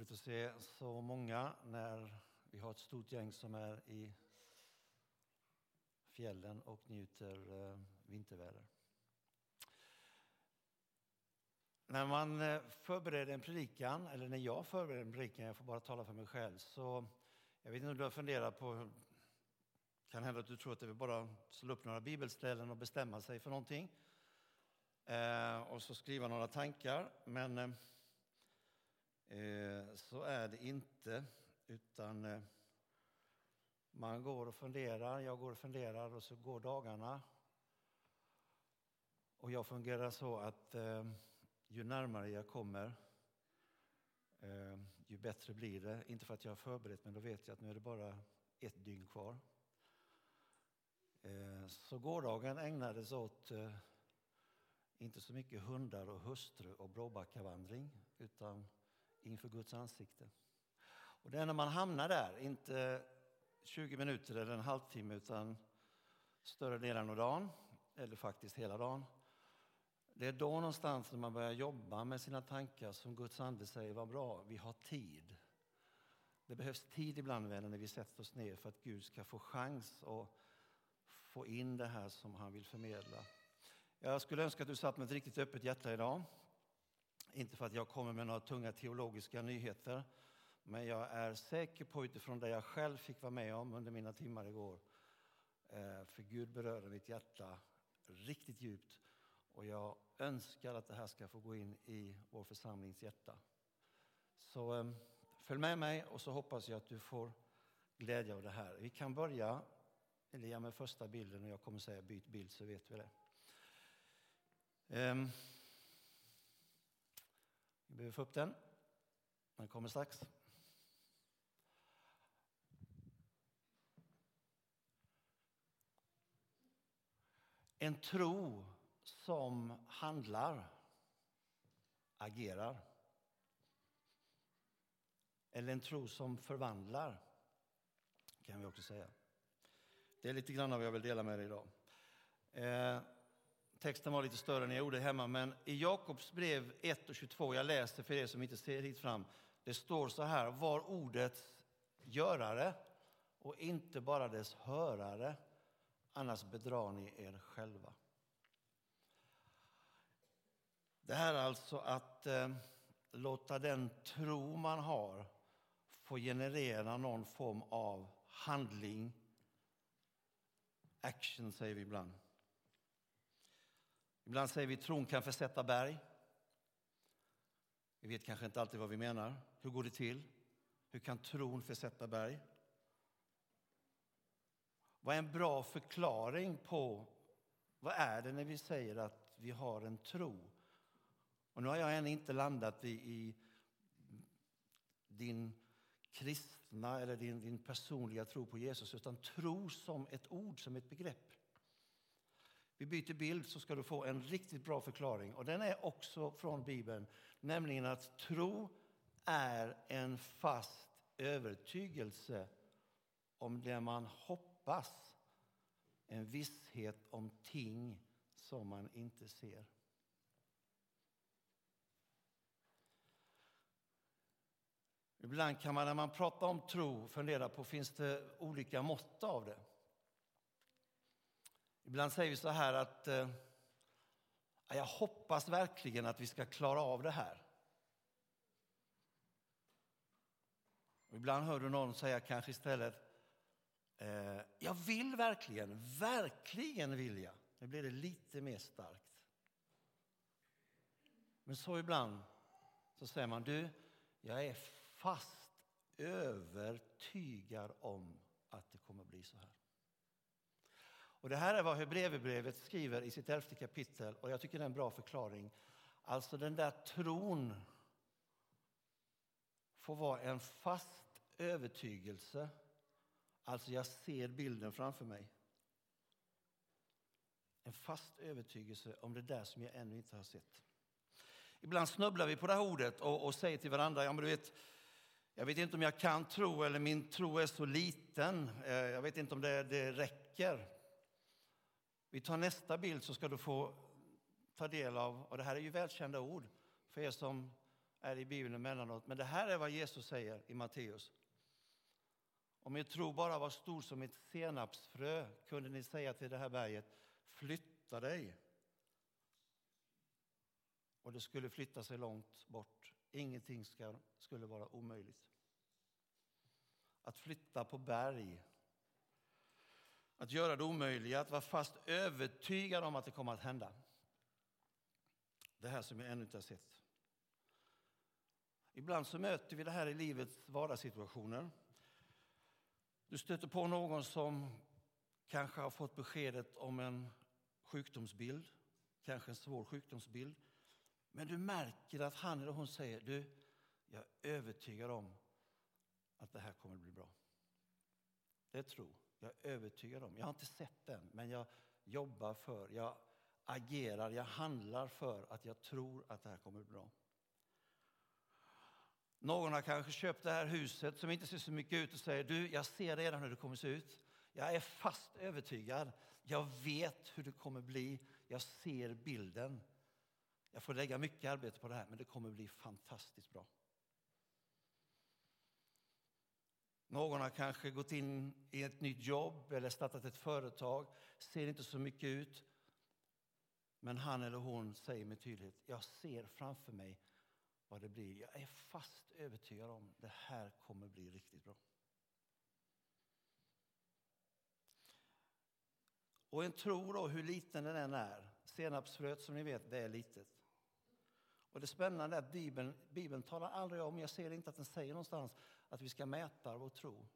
roligt att se så många när vi har ett stort gäng som är i fjällen och njuter eh, vinterväder. När man eh, förbereder en predikan, eller när jag förbereder en predikan, jag får bara tala för mig själv, så jag vet inte om du har funderat på, kan hända att du tror att det är bara att slå upp några bibelställen och bestämma sig för någonting eh, och så skriva några tankar, men eh, Eh, så är det inte, utan eh, man går och funderar, jag går och funderar och så går dagarna. Och jag fungerar så att eh, ju närmare jag kommer, ju bättre blir det. Inte för att jag har förberett, men då vet jag att nu är det bara ett dygn kvar. Så gårdagen ägnades åt inte så mycket hundar och hustru och Bråbackavandring, utan inför Guds ansikte. Och det är när man hamnar där, inte 20 minuter eller en halvtimme, utan större delen av dagen, eller faktiskt hela dagen, det är då någonstans när man börjar jobba med sina tankar som Guds ande säger, vad bra, vi har tid. Det behövs tid ibland vänner, när vi sätter oss ner för att Gud ska få chans att få in det här som han vill förmedla. Jag skulle önska att du satt med ett riktigt öppet hjärta idag. Inte för att jag kommer med några tunga teologiska nyheter, men jag är säker på utifrån det jag själv fick vara med om under mina timmar igår. Eh, för Gud berörde mitt hjärta riktigt djupt och jag önskar att det här ska få gå in i vår församlings hjärta. Så eh, följ med mig och så hoppas jag att du får glädje av det här. Vi kan börja Elia med första bilden och jag kommer säga byt bild så vet vi det. Ehm, vi behöver få upp den. Den kommer strax. En tro som handlar, agerar. Eller en tro som förvandlar, kan vi också säga. Det är lite grann vad jag vill dela med er idag. Eh, texten var lite större än jag gjorde hemma, men i Jakobs brev 1 och 22, jag läser för er som inte ser hit fram, det står så här, var ordets görare och inte bara dess hörare, annars bedrar ni er själva. Det här är alltså att eh, låta den tro man har få generera någon form av handling. Action, säger vi ibland. Ibland säger vi att tron kan försätta berg. Vi vet kanske inte alltid vad vi menar. Hur går det till? Hur kan tron försätta berg? Vad är en bra förklaring på vad är det när vi säger att vi har en tro? Och nu har jag ännu inte landat i, i din kristna eller din, din personliga tro på Jesus, utan tro som ett ord, som ett begrepp. Vi byter bild så ska du få en riktigt bra förklaring. Och Den är också från Bibeln, nämligen att tro är en fast övertygelse om det man hoppas, en visshet om ting som man inte ser. Ibland kan man när man pratar om tro fundera på finns det olika mått av det. Ibland säger vi så här att eh, jag hoppas verkligen att vi ska klara av det här. Och ibland hör du någon säga kanske istället eh, jag vill verkligen, verkligen vill jag. Nu blir det lite mer starkt. Men så ibland så säger man du, jag är fast övertygad om att det kommer bli så här. Och Det här är vad Hebreerbrevet skriver i sitt elfte kapitel och jag tycker det är en bra förklaring. Alltså den där tron får vara en fast övertygelse. Alltså jag ser bilden framför mig. En fast övertygelse om det där som jag ännu inte har sett. Ibland snubblar vi på det här ordet och, och säger till varandra, ja men du vet, jag vet inte om jag kan tro eller min tro är så liten. Eh, jag vet inte om det, det räcker. Vi tar nästa bild så ska du få ta del av, och det här är ju välkända ord för er som är i Bibeln emellanåt, men det här är vad Jesus säger i Matteus. Om er tro bara var stor som ett senapsfrö kunde ni säga till det här berget, flytta dig. Och det skulle flytta sig långt bort. Ingenting ska, skulle vara omöjligt. Att flytta på berg, att göra det omöjliga, att vara fast övertygad om att det kommer att hända. Det här som jag ännu inte har sett. Ibland så möter vi det här i livets vardagssituationer. Du stöter på någon som kanske har fått beskedet om en sjukdomsbild, kanske en svår sjukdomsbild. Men du märker att han eller hon säger, du, jag är övertygad om att det här kommer att bli bra. Det är tro. Jag är övertygad om. Jag har inte sett den, men jag jobbar för, jag agerar, jag handlar för att jag tror att det här kommer bli bra. Någon har kanske köpt det här huset som inte ser så mycket ut och säger du, jag ser redan hur det kommer se ut. Jag är fast övertygad. Jag vet hur det kommer bli. Jag ser bilden. Jag får lägga mycket arbete på det här, men det kommer bli fantastiskt bra. Någon har kanske gått in i ett nytt jobb eller startat ett företag, ser inte så mycket ut. Men han eller hon säger med tydlighet, jag ser framför mig vad det blir. Jag är fast övertygad om det här kommer bli riktigt bra. Och en tro då, hur liten den än är. Senapsfröet som ni vet, det är litet. Och det spännande är att Bibeln, Bibeln talar aldrig om, jag ser inte att den säger någonstans, att vi ska mäta vår tro.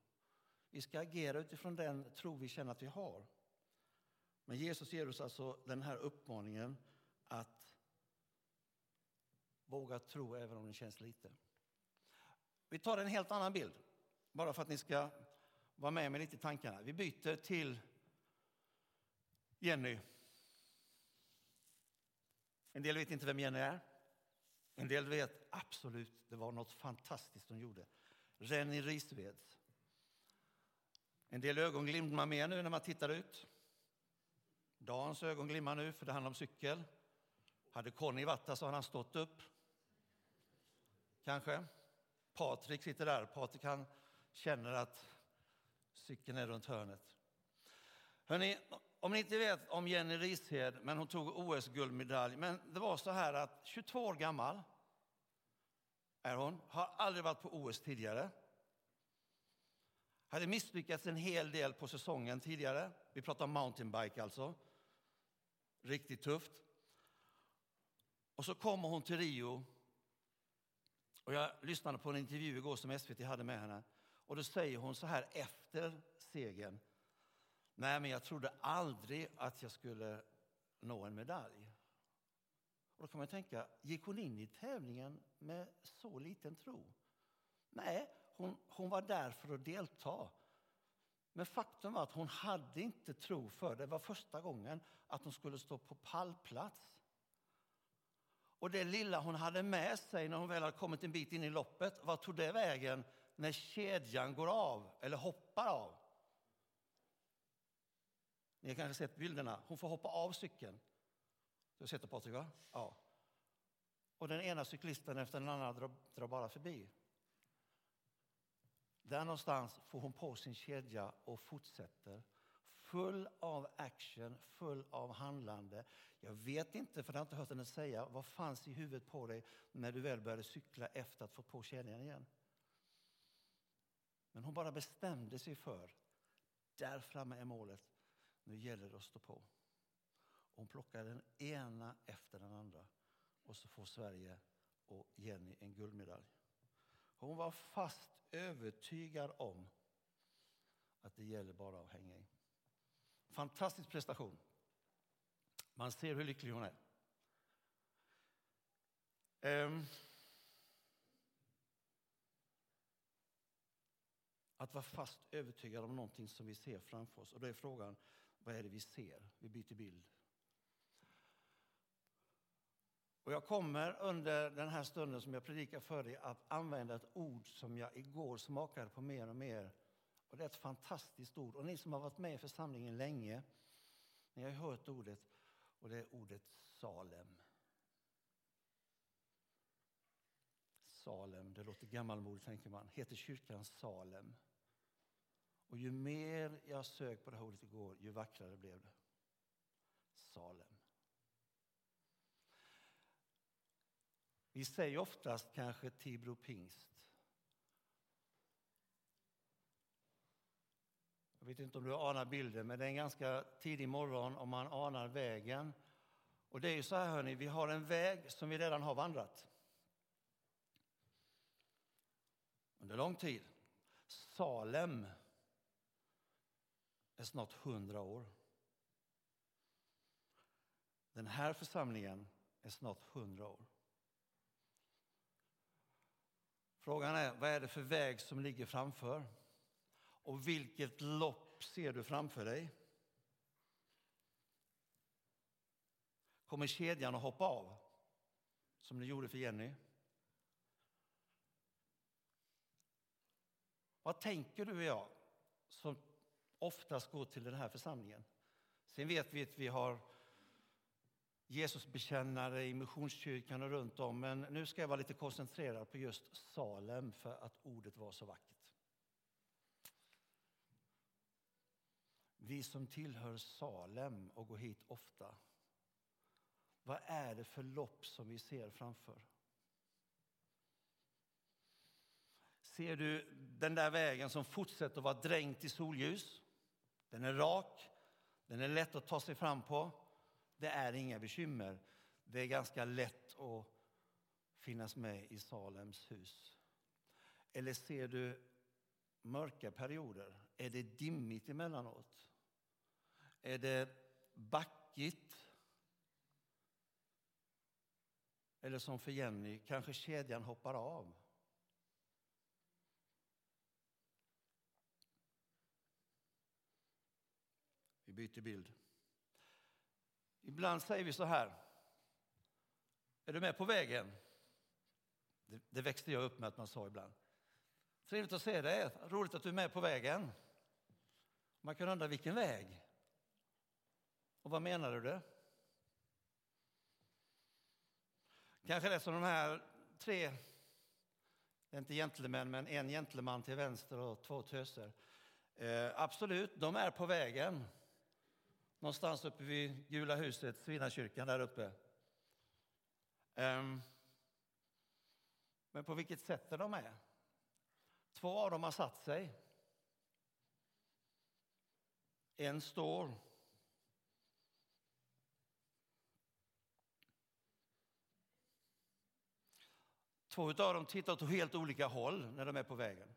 Vi ska agera utifrån den tro vi känner att vi har. Men Jesus ger oss alltså den här uppmaningen att Våga tro även om det känns lite. Vi tar en helt annan bild, bara för att ni ska vara med mig lite i tankarna. Vi byter till Jenny. En del vet inte vem Jenny är. En del vet absolut, det var något fantastiskt hon gjorde. Renny Risved. En del ögon glimmar mer nu när man tittar ut. Dans ögon glimmar nu, för det handlar om cykel. Hade Conny varit där så hade han stått upp kanske. Patrik sitter där. Patrik han känner att cykeln är runt hörnet. Hörrni, om ni inte vet om Jenny Rished, men hon tog OS-guldmedalj. Men det var så här att 22 år gammal är hon, har aldrig varit på OS tidigare. Hade misslyckats en hel del på säsongen tidigare. Vi pratar mountainbike alltså. Riktigt tufft. Och så kommer hon till Rio och jag lyssnade på en intervju igår som SVT hade med henne. Och då säger hon så här efter segern. Nej, men jag trodde aldrig att jag skulle nå en medalj. Och då kan man tänka, gick hon in i tävlingen med så liten tro? Nej, hon, hon var där för att delta. Men faktum var att hon hade inte tro för det var första gången att hon skulle stå på pallplats. Och det lilla hon hade med sig när hon väl hade kommit en bit in i loppet, vad tog det vägen när kedjan går av eller hoppar av? Ni har kanske sett bilderna. Hon får hoppa av cykeln. Du har sett det Patrik? Va? Ja. Och den ena cyklisten efter den andra drar, drar bara förbi. Där någonstans får hon på sin kedja och fortsätter full av action, full av handlande. Jag vet inte, för jag har inte hört henne säga, vad fanns i huvudet på dig när du väl började cykla efter att få på kedjan igen? Men hon bara bestämde sig för, där framme är målet, nu gäller det att stå på. Hon plockar den ena efter den andra och så får Sverige och Jenny en guldmedalj. Hon var fast övertygad om att det gäller bara att hänga i. Fantastisk prestation. Man ser hur lycklig hon är. Um, att vara fast övertygad om någonting som vi ser framför oss. Och då är frågan, vad är det vi ser? Vi byter bild. Och jag kommer under den här stunden som jag predikar för dig att använda ett ord som jag igår smakade på mer och mer och det är ett fantastiskt ord. Och ni som har varit med i församlingen länge, ni har hört ordet och det är ordet Salem. Salem, det låter gammalmodigt tänker man, heter kyrkan Salem. Och ju mer jag sökte på det här ordet igår, ju vackrare blev det. Salem. Vi säger oftast kanske Tibro pingst. Jag vet inte om du anar bilden, men det är en ganska tidig morgon och man anar vägen. Och det är ju så här hörni, vi har en väg som vi redan har vandrat. Under lång tid. Salem är snart hundra år. Den här församlingen är snart hundra år. Frågan är, vad är det för väg som ligger framför? Och vilket lopp ser du framför dig? Kommer kedjan att hoppa av, som det gjorde för Jenny? Vad tänker du och jag som oftast går till den här församlingen? Sen vet vi att vi har Jesusbekännare i Missionskyrkan och runt om, men nu ska jag vara lite koncentrerad på just Salem för att ordet var så vackert. Vi som tillhör Salem och går hit ofta, vad är det för lopp som vi ser framför? Ser du den där vägen som fortsätter att vara dränkt i solljus? Den är rak, den är lätt att ta sig fram på. Det är inga bekymmer. Det är ganska lätt att finnas med i Salems hus. Eller ser du mörka perioder? Är det dimmigt emellanåt? Är det backigt? Eller som för Jenny, kanske kedjan hoppar av? Vi byter bild. Ibland säger vi så här. Är du med på vägen? Det, det växte jag upp med att man sa ibland. Trevligt att se dig, roligt att du är med på vägen. Man kan undra vilken väg? Och vad menar du det? Kanske det som de här tre, det är inte gentlemän, men en gentleman till vänster och två töser. Eh, absolut, de är på vägen. Någonstans uppe vid Gula huset, Svinnakyrkan där uppe. Um, men på vilket sätt är de med? Två av dem har satt sig. En står. Två av dem tittar åt helt olika håll när de är på vägen.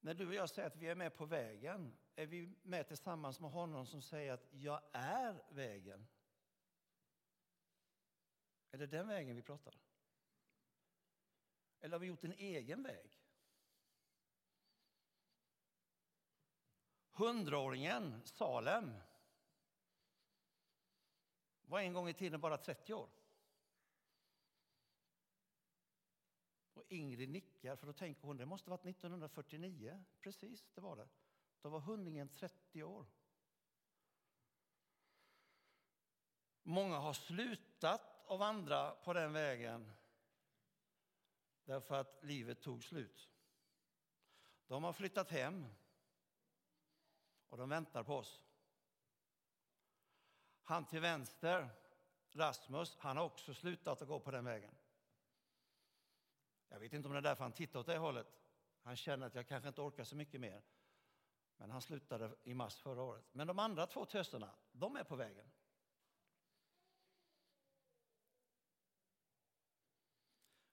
När du och jag säger att vi är med på vägen, är vi med tillsammans med honom som säger att jag är vägen? Är det den vägen vi pratar? Eller har vi gjort en egen väg? Hundraåringen Salem var en gång i tiden bara 30 år. Ingrid nickar, för då tänker hon det måste varit 1949. Precis, det var det. Då var hundringen 30 år. Många har slutat att vandra på den vägen därför att livet tog slut. De har flyttat hem och de väntar på oss. Han till vänster, Rasmus, han har också slutat att gå på den vägen. Jag vet inte om det är därför han tittar åt det hållet. Han känner att jag kanske inte orkar så mycket mer. Men han slutade i mars förra året. Men de andra två töserna, de är på vägen.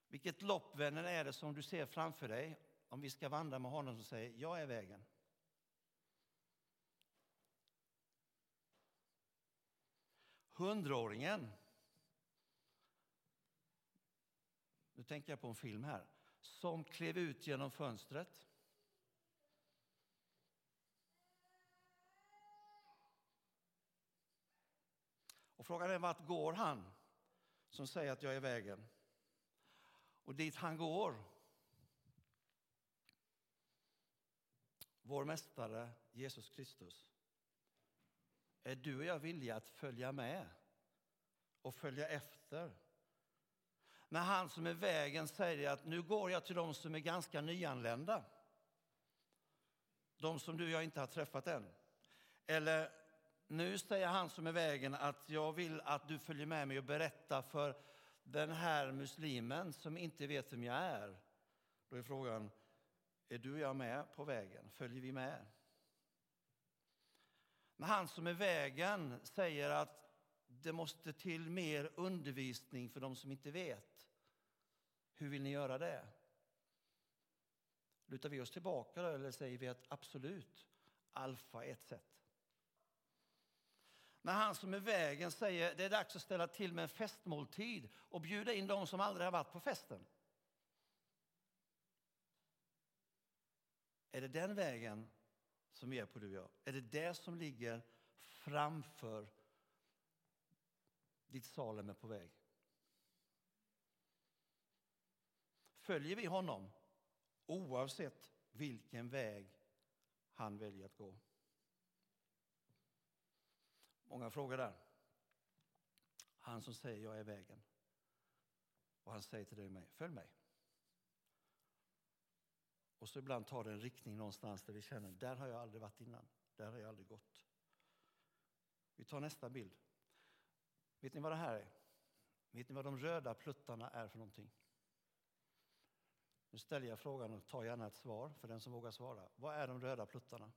Vilket lopp, vännen, är det som du ser framför dig om vi ska vandra med honom som säger jag är vägen? Hundraåringen nu tänker jag på en film här, som klev ut genom fönstret. Och frågan är vart går han som säger att jag är vägen? Och dit han går, vår mästare Jesus Kristus. är du och jag villiga att följa med och följa efter? När han som är vägen säger att nu går jag till de som är ganska nyanlända. De som du och jag inte har träffat än. Eller nu säger han som är vägen att jag vill att du följer med mig och berättar för den här muslimen som inte vet vem jag är. Då är frågan, är du och jag med på vägen? Följer vi med? När han som är vägen säger att det måste till mer undervisning för de som inte vet. Hur vill ni göra det? Lutar vi oss tillbaka då, eller säger vi att absolut, alfa är ett sätt? När han som är vägen säger det är dags att ställa till med en festmåltid och bjuda in de som aldrig har varit på festen. Är det den vägen som vi är på du och jag? Är det det som ligger framför ditt Salem är på väg? Följer vi honom oavsett vilken väg han väljer att gå? Många frågor där. Han som säger jag är vägen. Och han säger till dig och mig, följ mig. Och så ibland tar det en riktning någonstans där vi känner, där har jag aldrig varit innan. Där har jag aldrig gått. Vi tar nästa bild. Vet ni vad det här är? Vet ni vad de röda pluttarna är för någonting? Nu ställer jag frågan och tar gärna ett svar för den som vågar svara. Vad är de röda pluttarna?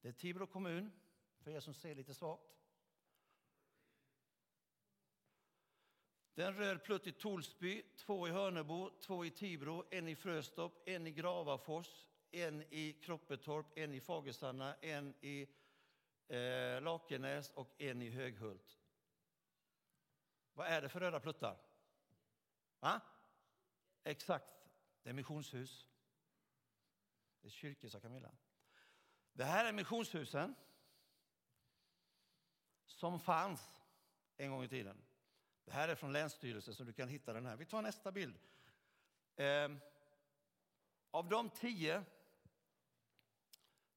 Det är Tibro kommun, för er som ser lite svagt. Det är en röd plutt i Torsby, två i Hörnebo, två i Tibro, en i Fröstorp, en i Gravafors, en i Kroppetorp, en i Fagerstanna, en i eh, Lakenäs och en i Höghult. Vad är det för röda pluttar? Va? Exakt, det är missionshus. Det är kyrkor, sa Camilla. Det här är missionshusen som fanns en gång i tiden. Det här är från Länsstyrelsen, så du kan hitta den här. Vi tar nästa bild. Eh, av de tio,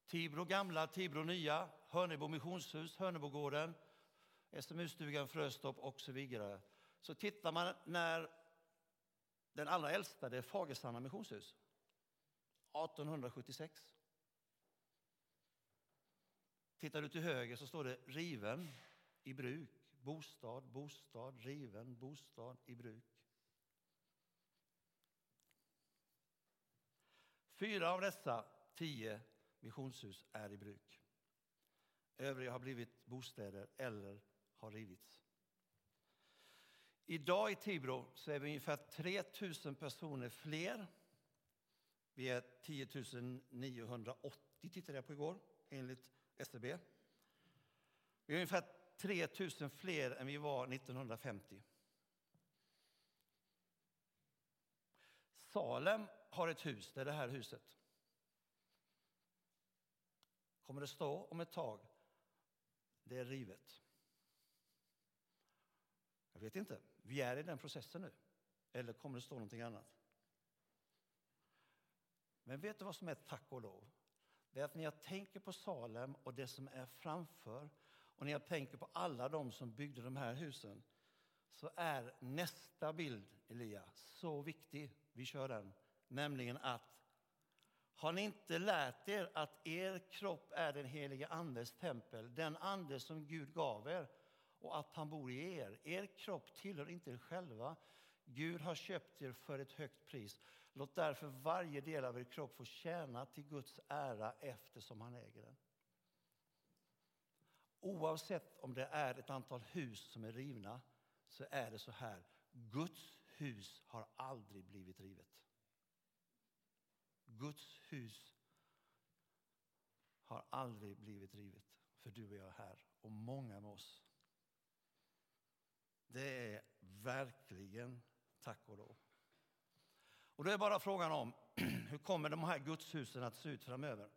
Tibro gamla, Tibro nya, Hörnebo missionshus, Hörnebogården, SMU-stugan Fröstorp och så vidare. Så tittar man när den allra äldsta, det är Fagerstanna missionshus, 1876. Tittar du till höger så står det riven i bruk. Bostad, bostad, riven, bostad i bruk. Fyra av dessa tio missionshus är i bruk. Övriga har blivit bostäder eller har rivits. Idag i Tibro så är vi ungefär 3 000 personer fler. Vi är 10 980 tittade jag på igår enligt SCB. Vi är ungefär 3 000 fler än vi var 1950. Salem har ett hus, det är det här huset. Kommer det stå om ett tag, det är rivet. Jag vet inte, vi är i den processen nu. Eller kommer det stå någonting annat? Men vet du vad som är tack och lov? det är att när jag tänker på Salem och det som är framför och när jag tänker på alla de som byggde de här husen så är nästa bild, Elia, så viktig. Vi kör den. Nämligen att har ni inte lärt er att er kropp är den helige Andes tempel, den ande som Gud gav er och att han bor i er. Er kropp tillhör inte er själva. Gud har köpt er för ett högt pris. Låt därför varje del av er kropp få tjäna till Guds ära eftersom han äger den. Oavsett om det är ett antal hus som är rivna så är det så här. Guds hus har aldrig blivit rivet. Guds hus har aldrig blivit rivet. För du och jag är här och många med oss. Det är verkligen tack och lov. Och då är bara frågan om hur kommer de här gudshusen att se ut framöver?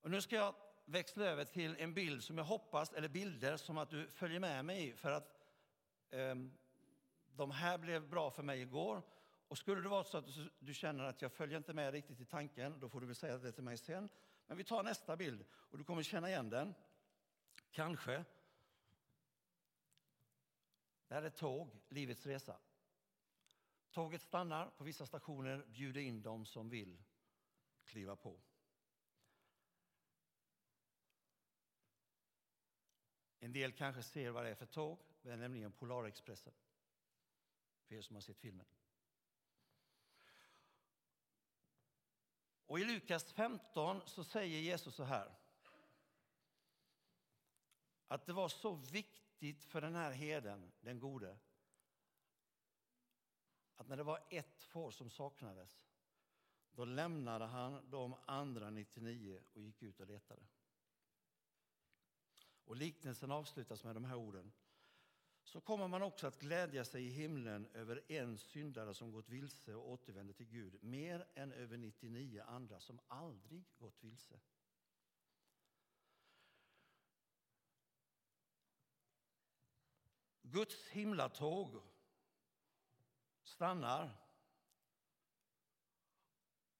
Och nu ska jag växla över till en bild som jag hoppas, eller bilder som att du följer med mig i. För att eh, de här blev bra för mig igår Och skulle det vara så att du känner att jag följer inte med riktigt i tanken, då får du väl säga det till mig sen. Men vi tar nästa bild och du kommer känna igen den. Kanske. Det här är tåg, livets resa. Tåget stannar på vissa stationer, bjuder in dem som vill kliva på. En del kanske ser vad det är för tåg. Det är nämligen Polarexpressen. För er som har sett filmen. Och I Lukas 15 så säger Jesus så här. Att det var så viktigt viktigt för den här heden, den gode, att när det var ett får som saknades, då lämnade han de andra 99 och gick ut och letade. Och liknelsen avslutas med de här orden. Så kommer man också att glädja sig i himlen över en syndare som gått vilse och återvänder till Gud, mer än över 99 andra som aldrig gått vilse. Guds himlatåg stannar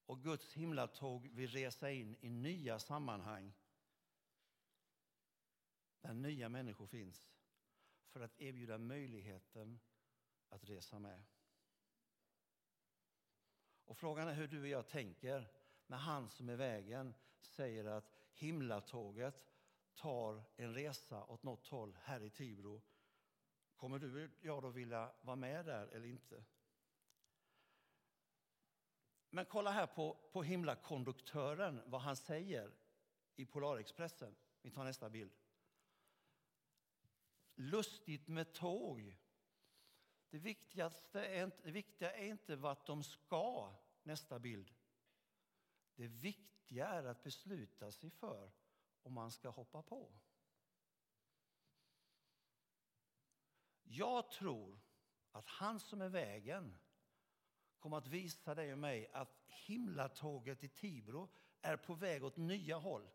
och Guds himlatåg vill resa in i nya sammanhang där nya människor finns för att erbjuda möjligheten att resa med. Och Frågan är hur du och jag tänker när han som är vägen säger att himlatåget tar en resa åt något håll här i Tibro. Kommer du och jag då vilja vara med där eller inte? Men kolla här på, på himlakonduktören, vad han säger i Polarexpressen. Vi tar nästa bild. Lustigt med tåg. Det, viktigaste är inte, det viktiga är inte vart de ska, nästa bild. Det viktiga är att besluta sig för om man ska hoppa på. Jag tror att han som är vägen kommer att visa dig och mig att himlatåget i Tibro är på väg åt nya håll.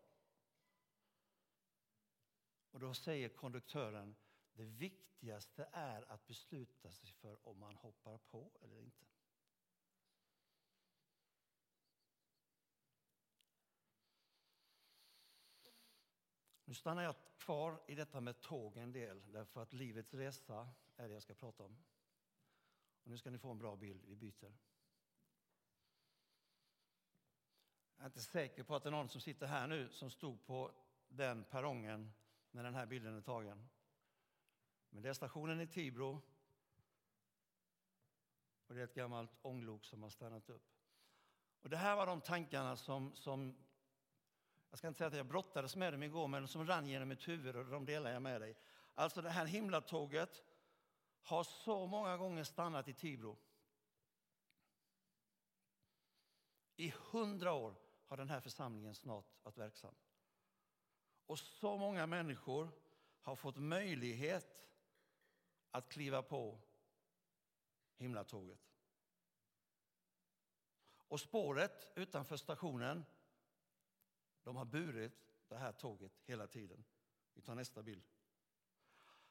Och då säger konduktören, det viktigaste är att besluta sig för om man hoppar på eller inte. Nu stannar jag kvar i detta med tåg en del, därför att livets resa är det jag ska prata om. Och nu ska ni få en bra bild, vi byter. Jag är inte säker på att det är någon som sitter här nu som stod på den perrongen när den här bilden är tagen. Men det är stationen i Tibro och det är ett gammalt ånglok som har stannat upp. Och det här var de tankarna som, som jag ska inte säga att jag brottades med dem igår, men som rann genom mitt huvud och de delar jag med dig. Alltså det här himlatåget har så många gånger stannat i Tibro. I hundra år har den här församlingen snart varit verksam. Och så många människor har fått möjlighet att kliva på himlatåget. Och spåret utanför stationen, de har burit det här tåget hela tiden. Vi tar nästa bild.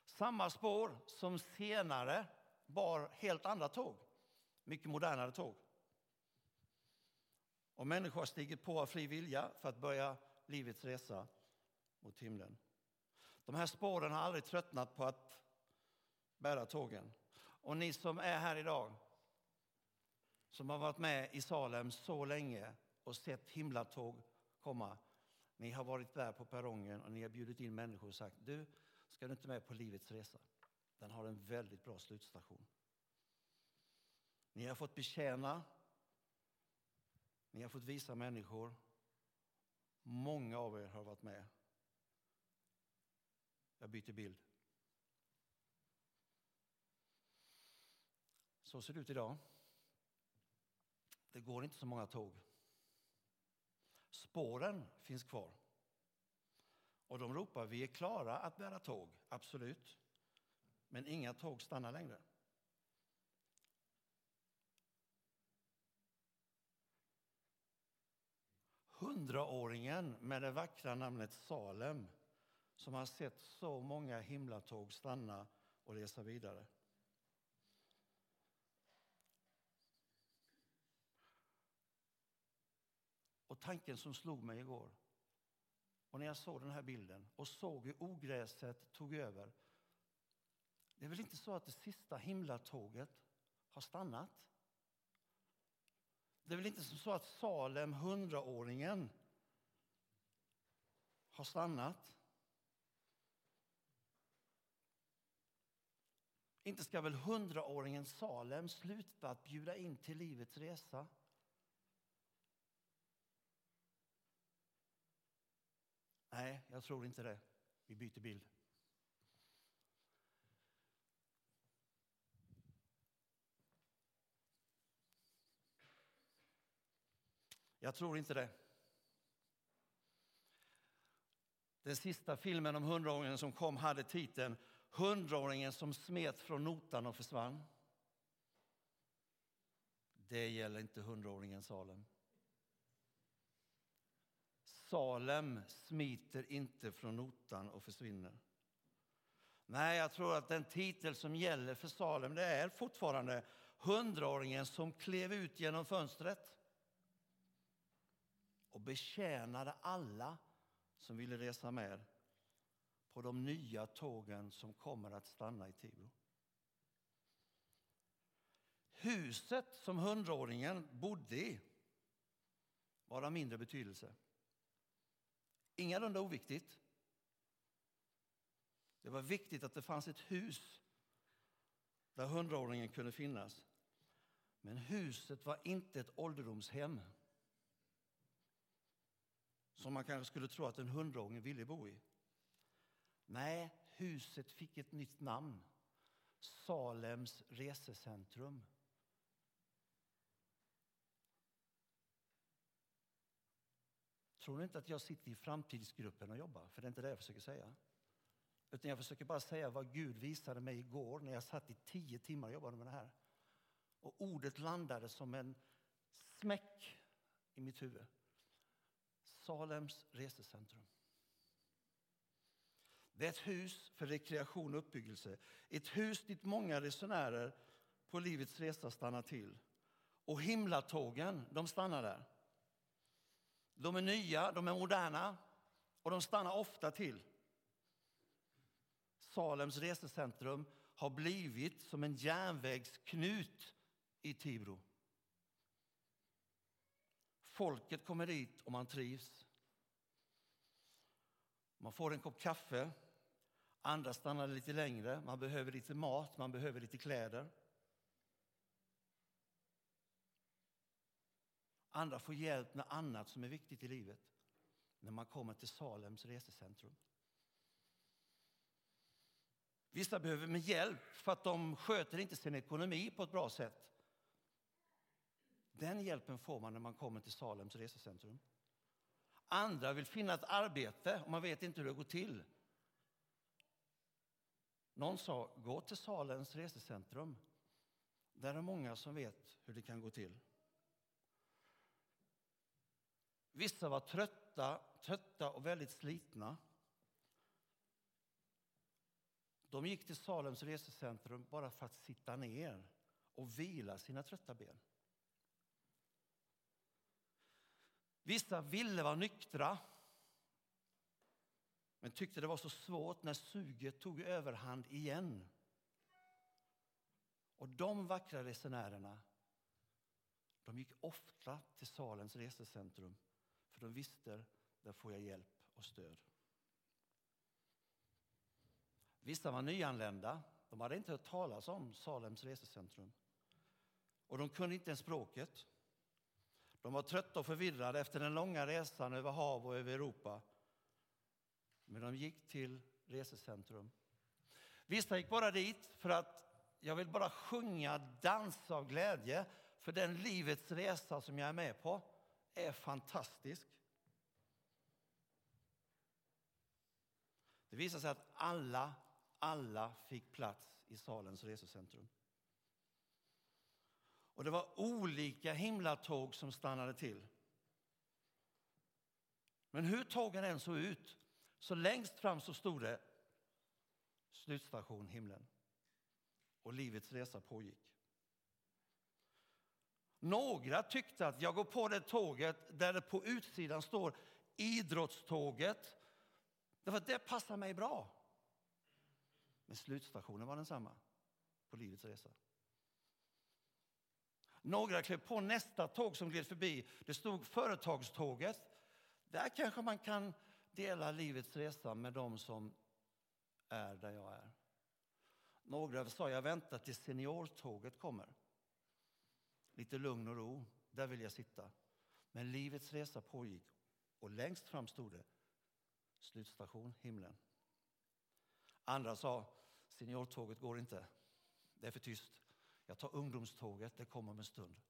Samma spår som senare bar helt andra tåg, mycket modernare tåg. Och människor har stigit på av fri vilja för att börja livets resa mot himlen. De här spåren har aldrig tröttnat på att bära tågen. Och ni som är här idag, som har varit med i Salem så länge och sett himlatåg komma. Ni har varit där på perrongen och ni har bjudit in människor och sagt, du, ska du inte med på livets resa? Den har en väldigt bra slutstation. Ni har fått betjäna, ni har fått visa människor. Många av er har varit med. Jag byter bild. Så ser det ut idag. Det går inte så många tåg. Spåren finns kvar. Och de ropar vi är klara att bära tåg, absolut. Men inga tåg stannar längre. Hundraåringen med det vackra namnet Salem som har sett så många himlatåg stanna och resa vidare. Och tanken som slog mig igår, och när jag såg den här bilden och såg hur ogräset tog över. Det är väl inte så att det sista himlatåget har stannat? Det är väl inte så att Salem, hundraåringen, har stannat? Inte ska väl hundraåringen Salem sluta att bjuda in till livets resa? Nej, jag tror inte det. Vi byter bild. Jag tror inte det. Den sista filmen om hundraåringen som kom hade titeln Hundraåringen som smet från notan och försvann. Det gäller inte hundraåringen Salem. Salem smiter inte från notan och försvinner. Nej, jag tror att den titel som gäller för Salem det är fortfarande hundraåringen som klev ut genom fönstret och betjänade alla som ville resa med på de nya tågen som kommer att stanna i Tibro. Huset som hundraåringen bodde i var av mindre betydelse. Ingalunda oviktigt. Det var viktigt att det fanns ett hus där hundraåringen kunde finnas. Men huset var inte ett ålderdomshem som man kanske skulle tro att en hundraåring ville bo i. Nej, huset fick ett nytt namn. Salems resecentrum. Tror ni inte att jag sitter i framtidsgruppen och jobbar? För det är inte det jag försöker säga. Utan jag försöker bara säga vad Gud visade mig igår när jag satt i tio timmar och jobbade med det här. Och ordet landade som en smäck i mitt huvud. Salems resecentrum. Det är ett hus för rekreation och uppbyggelse. Ett hus dit många resenärer på livets resa stannar till. Och himlatågen, de stannar där. De är nya, de är moderna och de stannar ofta till. Salems resecentrum har blivit som en järnvägsknut i Tibro. Folket kommer dit och man trivs. Man får en kopp kaffe. Andra stannar lite längre. Man behöver lite mat, man behöver lite kläder. Andra får hjälp med annat som är viktigt i livet när man kommer till Salems resecentrum. Vissa behöver med hjälp för att de sköter inte sin ekonomi på ett bra sätt. Den hjälpen får man när man kommer till Salems resecentrum. Andra vill finna ett arbete och man vet inte hur det går till. Någon sa, gå till Salems resecentrum. Där är många som vet hur det kan gå till. Vissa var trötta, trötta och väldigt slitna. De gick till Salems resecentrum bara för att sitta ner och vila sina trötta ben. Vissa ville vara nyktra men tyckte det var så svårt när suget tog överhand igen. Och de vackra resenärerna de gick ofta till Salens resecentrum för de visste där får jag hjälp och stöd. Vissa var nyanlända. De hade inte hört talas om Salems resecentrum. Och de kunde inte ens språket. De var trötta och förvirrade efter den långa resan över hav och över Europa. Men de gick till resecentrum. Vissa gick bara dit för att jag vill bara sjunga, dansa av glädje för den livets resa som jag är med på är fantastisk. Det visade sig att alla, alla fick plats i salens resecentrum. Och det var olika himlatåg som stannade till. Men hur tågen än såg ut, så längst fram så stod det slutstation himlen. Och livets resa pågick. Några tyckte att jag går på det tåget där det på utsidan står idrottståget. Därför att det passar mig bra. Men slutstationen var densamma på livets resa. Några klev på nästa tåg som gled förbi. Det stod företagståget. Där kanske man kan dela livets resa med dem som är där jag är. Några sa jag väntar tills seniortåget kommer. Lite lugn och ro, där vill jag sitta. Men livets resa pågick och längst fram stod det slutstation himlen. Andra sa seniortåget går inte, det är för tyst. Jag tar ungdomståget, det kommer om en stund.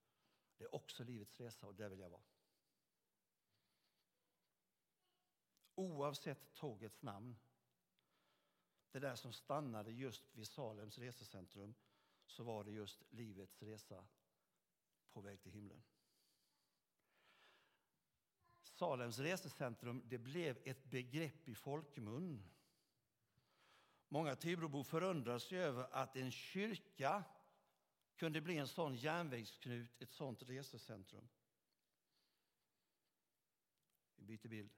Det är också livets resa och där vill jag vara. Oavsett tågets namn, det där som stannade just vid Salems resecentrum, så var det just livets resa på väg till himlen. Salems resecentrum det blev ett begrepp i folkmun. Många Tibrobor förundrar sig över att en kyrka kunde bli en sån järnvägsknut, ett sånt resecentrum. Vi byter bild.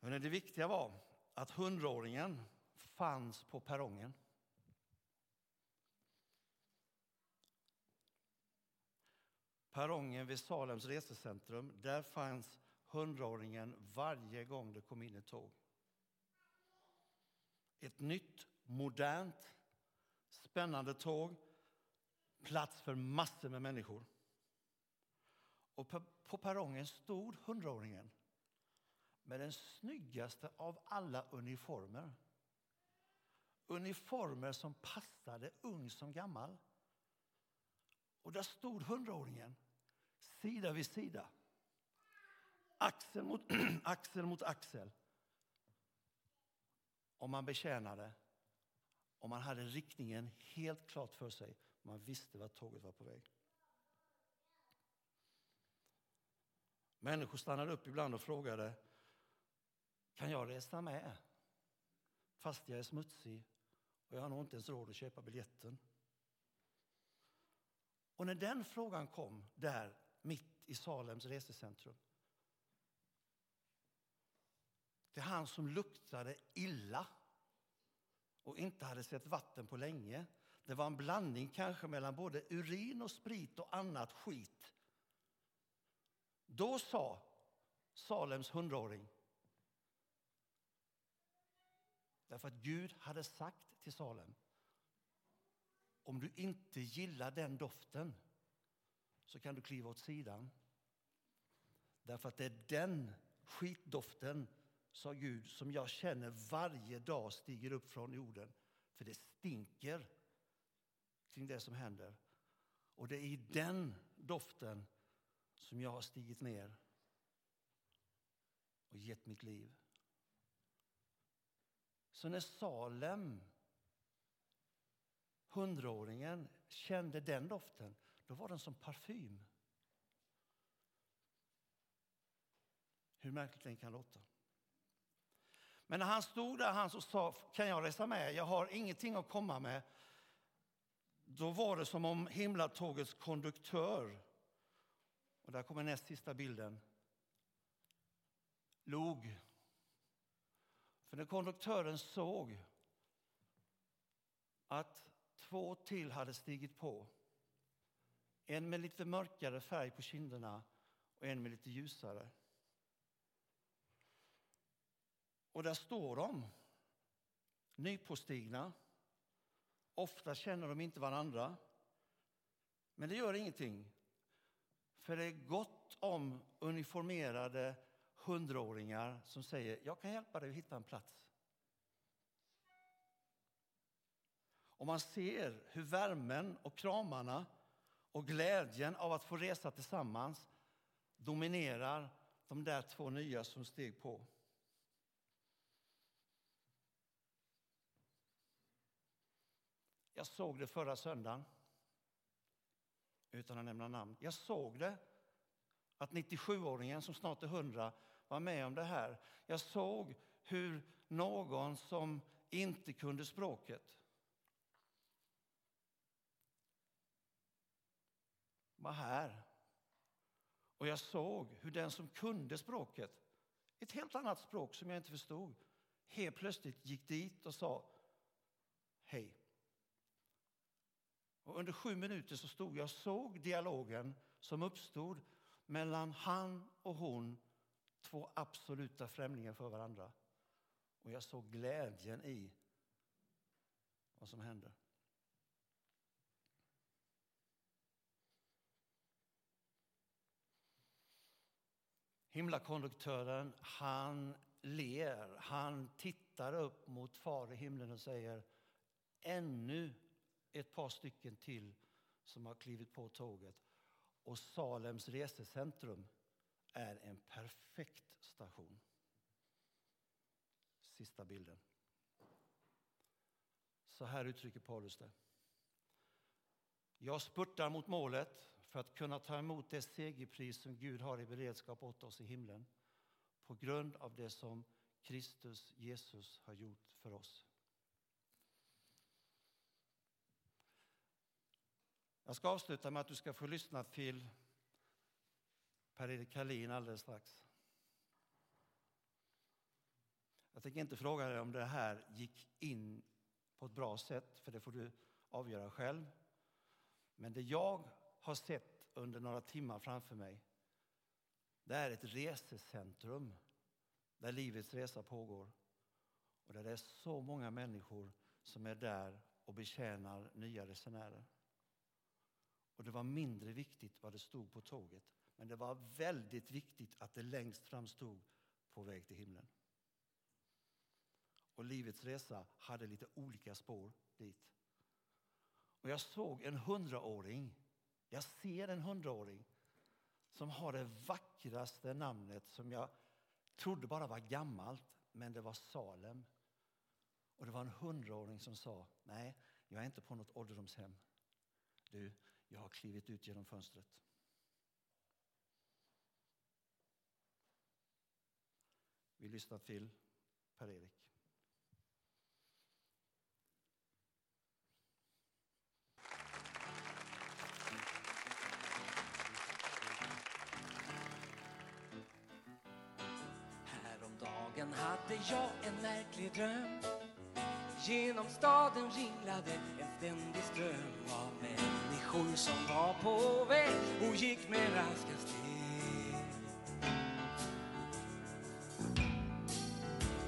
Men det viktiga var att hundraåringen fanns på perrongen. Perrongen vid Salems resecentrum, där fanns hundraåringen varje gång det kom in ett tåg. Ett nytt, modernt, spännande tåg. Plats för massor med människor. Och på perrongen stod hundraåringen med den snyggaste av alla uniformer. Uniformer som passade ung som gammal. Och där stod hundraåringen sida vid sida. Axel mot, axel mot axel. Och man betjänade om man hade riktningen helt klart för sig. Man visste vart tåget var på väg. Människor stannade upp ibland och frågade kan jag resa med fast jag är smutsig och jag har nog inte ens råd att köpa biljetten. Och när den frågan kom där mitt i Salems resecentrum Det är han som luktade illa och inte hade sett vatten på länge. Det var en blandning kanske mellan både urin och sprit och annat skit. Då sa Salems hundraåring Därför att Gud hade sagt till Salem om du inte gillar den doften så kan du kliva åt sidan. Därför att det är den skitdoften, sa Gud, som jag känner varje dag stiger upp från jorden. För det stinker kring det som händer. Och det är i den doften som jag har stigit ner och gett mitt liv. Så när Salem, hundraåringen, kände den doften, då var den som parfym. Hur märkligt den kan låta. Men när han stod där han och sa, kan jag resa med? Jag har ingenting att komma med. Då var det som om himlatågets konduktör, och där kommer näst sista bilden, log för när konduktören såg att två till hade stigit på, en med lite mörkare färg på kinderna och en med lite ljusare. Och där står de, nypåstigna. Ofta känner de inte varandra. Men det gör ingenting, för det är gott om uniformerade hundraåringar som säger jag kan hjälpa dig att hitta en plats. Och man ser hur värmen och kramarna och glädjen av att få resa tillsammans dominerar de där två nya som steg på. Jag såg det förra söndagen, utan att nämna namn. Jag såg det, att 97-åringen som snart är 100 var med om det här. Jag såg hur någon som inte kunde språket var här. Och jag såg hur den som kunde språket, ett helt annat språk som jag inte förstod, helt plötsligt gick dit och sa hej. Och under sju minuter så stod jag och såg dialogen som uppstod mellan han och hon, två absoluta främlingar för varandra. Och jag såg glädjen i vad som hände. Himlakonduktören, han ler, han tittar upp mot Far i himlen och säger ännu ett par stycken till som har klivit på tåget. Och Salems resecentrum är en perfekt station. Sista bilden. Så här uttrycker Paulus det. Jag spurtar mot målet för att kunna ta emot det segerpris som Gud har i beredskap åt oss i himlen på grund av det som Kristus Jesus har gjort för oss. Jag ska avsluta med att du ska få lyssna till Per-Erik Hallin alldeles strax. Jag tänker inte fråga dig om det här gick in på ett bra sätt, för det får du avgöra själv. Men det jag har sett under några timmar framför mig, det är ett resecentrum där livets resa pågår. Och där det är så många människor som är där och betjänar nya resenärer. Och det var mindre viktigt vad det stod på tåget. Men det var väldigt viktigt att det längst fram stod på väg till himlen. Och livets resa hade lite olika spår dit. Och jag såg en hundraåring, jag ser en hundraåring som har det vackraste namnet som jag trodde bara var gammalt, men det var Salem. Och det var en hundraåring som sa, nej, jag är inte på något ålderdomshem. Du, jag har klivit ut genom fönstret. Vi lyssnar till Per-Erik. Sen hade jag en märklig dröm Genom staden ringlade en ständig ström av människor som var på väg och gick med raska steg.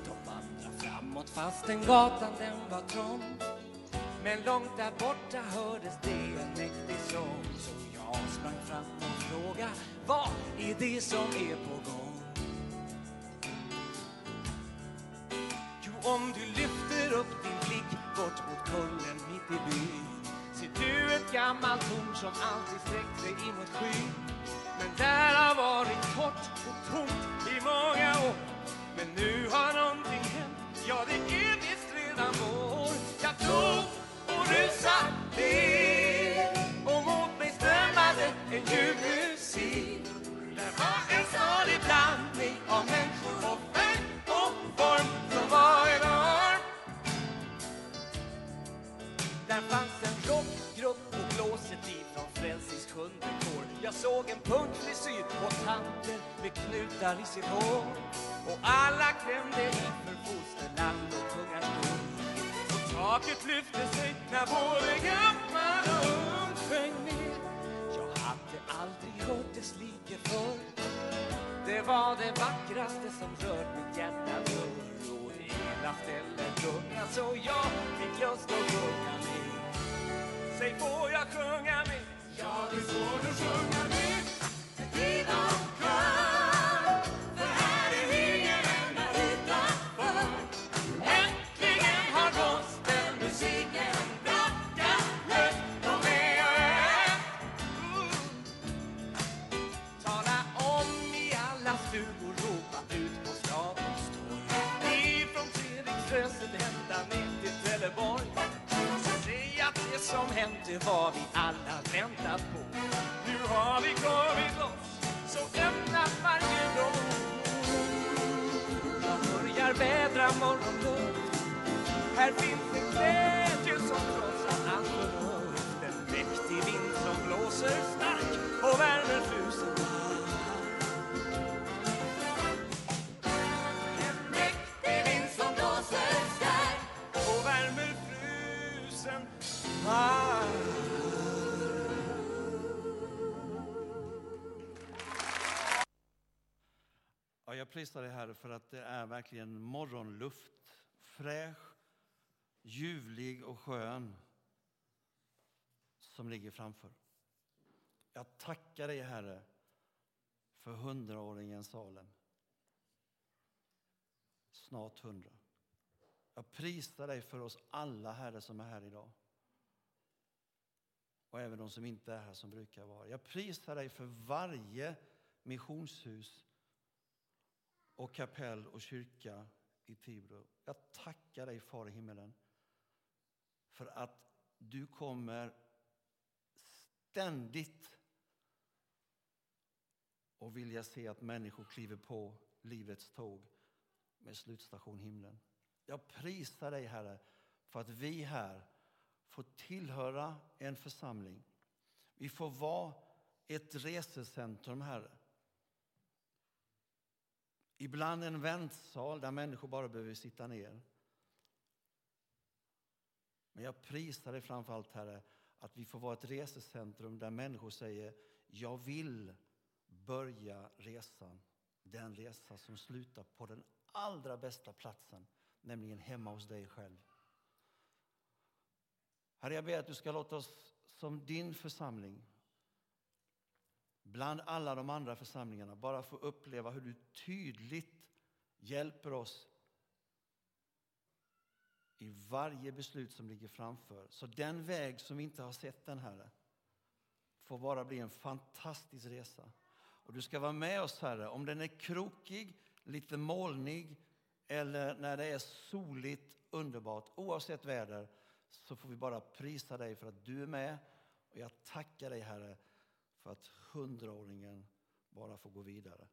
De vandrade framåt fastän gatan den var trång. Men långt där borta hördes det en mäktig sång. Så jag sprang fram och frågade, vad är det som är på gång? Om du lyfter upp din blick bort mot kullen mitt i byn. Ser du ett gammalt torn som alltid sträckt sig mot skyn? Men där har varit torrt och tomt i många år. Men nu har någonting hänt, ja det är sitt hår Och alla klämde inför fosterland och tunga skor. Och taket lyfte sig när både gammal och ung sjöng med. Jag hade aldrig hört dess like förr. Det var det vackraste som rört mitt hjärta förr. Och hela stället gunga så jag fick lust att sjunga med. Säg, får jag sjunga med? Ja, det får du sjunga det vad vi alla väntat på. Nu har vi kommit loss, så öppna varje dag. Jag börjar vädra morgonluft. Här finns en glädje som trotsar alkohol. En mäktig vind som blåser stark och värmer tusen Ah. Jag prisar dig Herre för att det är verkligen morgonluft, fräsch, ljuvlig och skön som ligger framför. Jag tackar dig Herre för hundraåringen Salem. Snart hundra. Jag prisar dig för oss alla Herre som är här idag. Och även de som inte är här som brukar vara. Jag prisar dig för varje missionshus och kapell och kyrka i Tibro. Jag tackar dig, Far i himmelen, för att du kommer ständigt och vilja se att människor kliver på livets tåg med slutstation himlen. Jag prisar dig, Herre, för att vi här får tillhöra en församling. Vi får vara ett resecentrum, Herre. Ibland en väntsal där människor bara behöver sitta ner. Men jag prisar dig framför allt, Herre, att vi får vara ett resecentrum där människor säger jag vill börja resan, den resa som slutar på den allra bästa platsen, nämligen hemma hos dig själv. Herre, jag ber att du ska låta oss som din församling bland alla de andra församlingarna bara få uppleva hur du tydligt hjälper oss i varje beslut som ligger framför. Så den väg som vi inte har sett den Herre får bara bli en fantastisk resa. Och du ska vara med oss Herre, om den är krokig, lite molnig eller när det är soligt, underbart, oavsett väder så får vi bara prisa dig för att du är med. Och jag tackar dig Herre för att hundraåringen bara får gå vidare.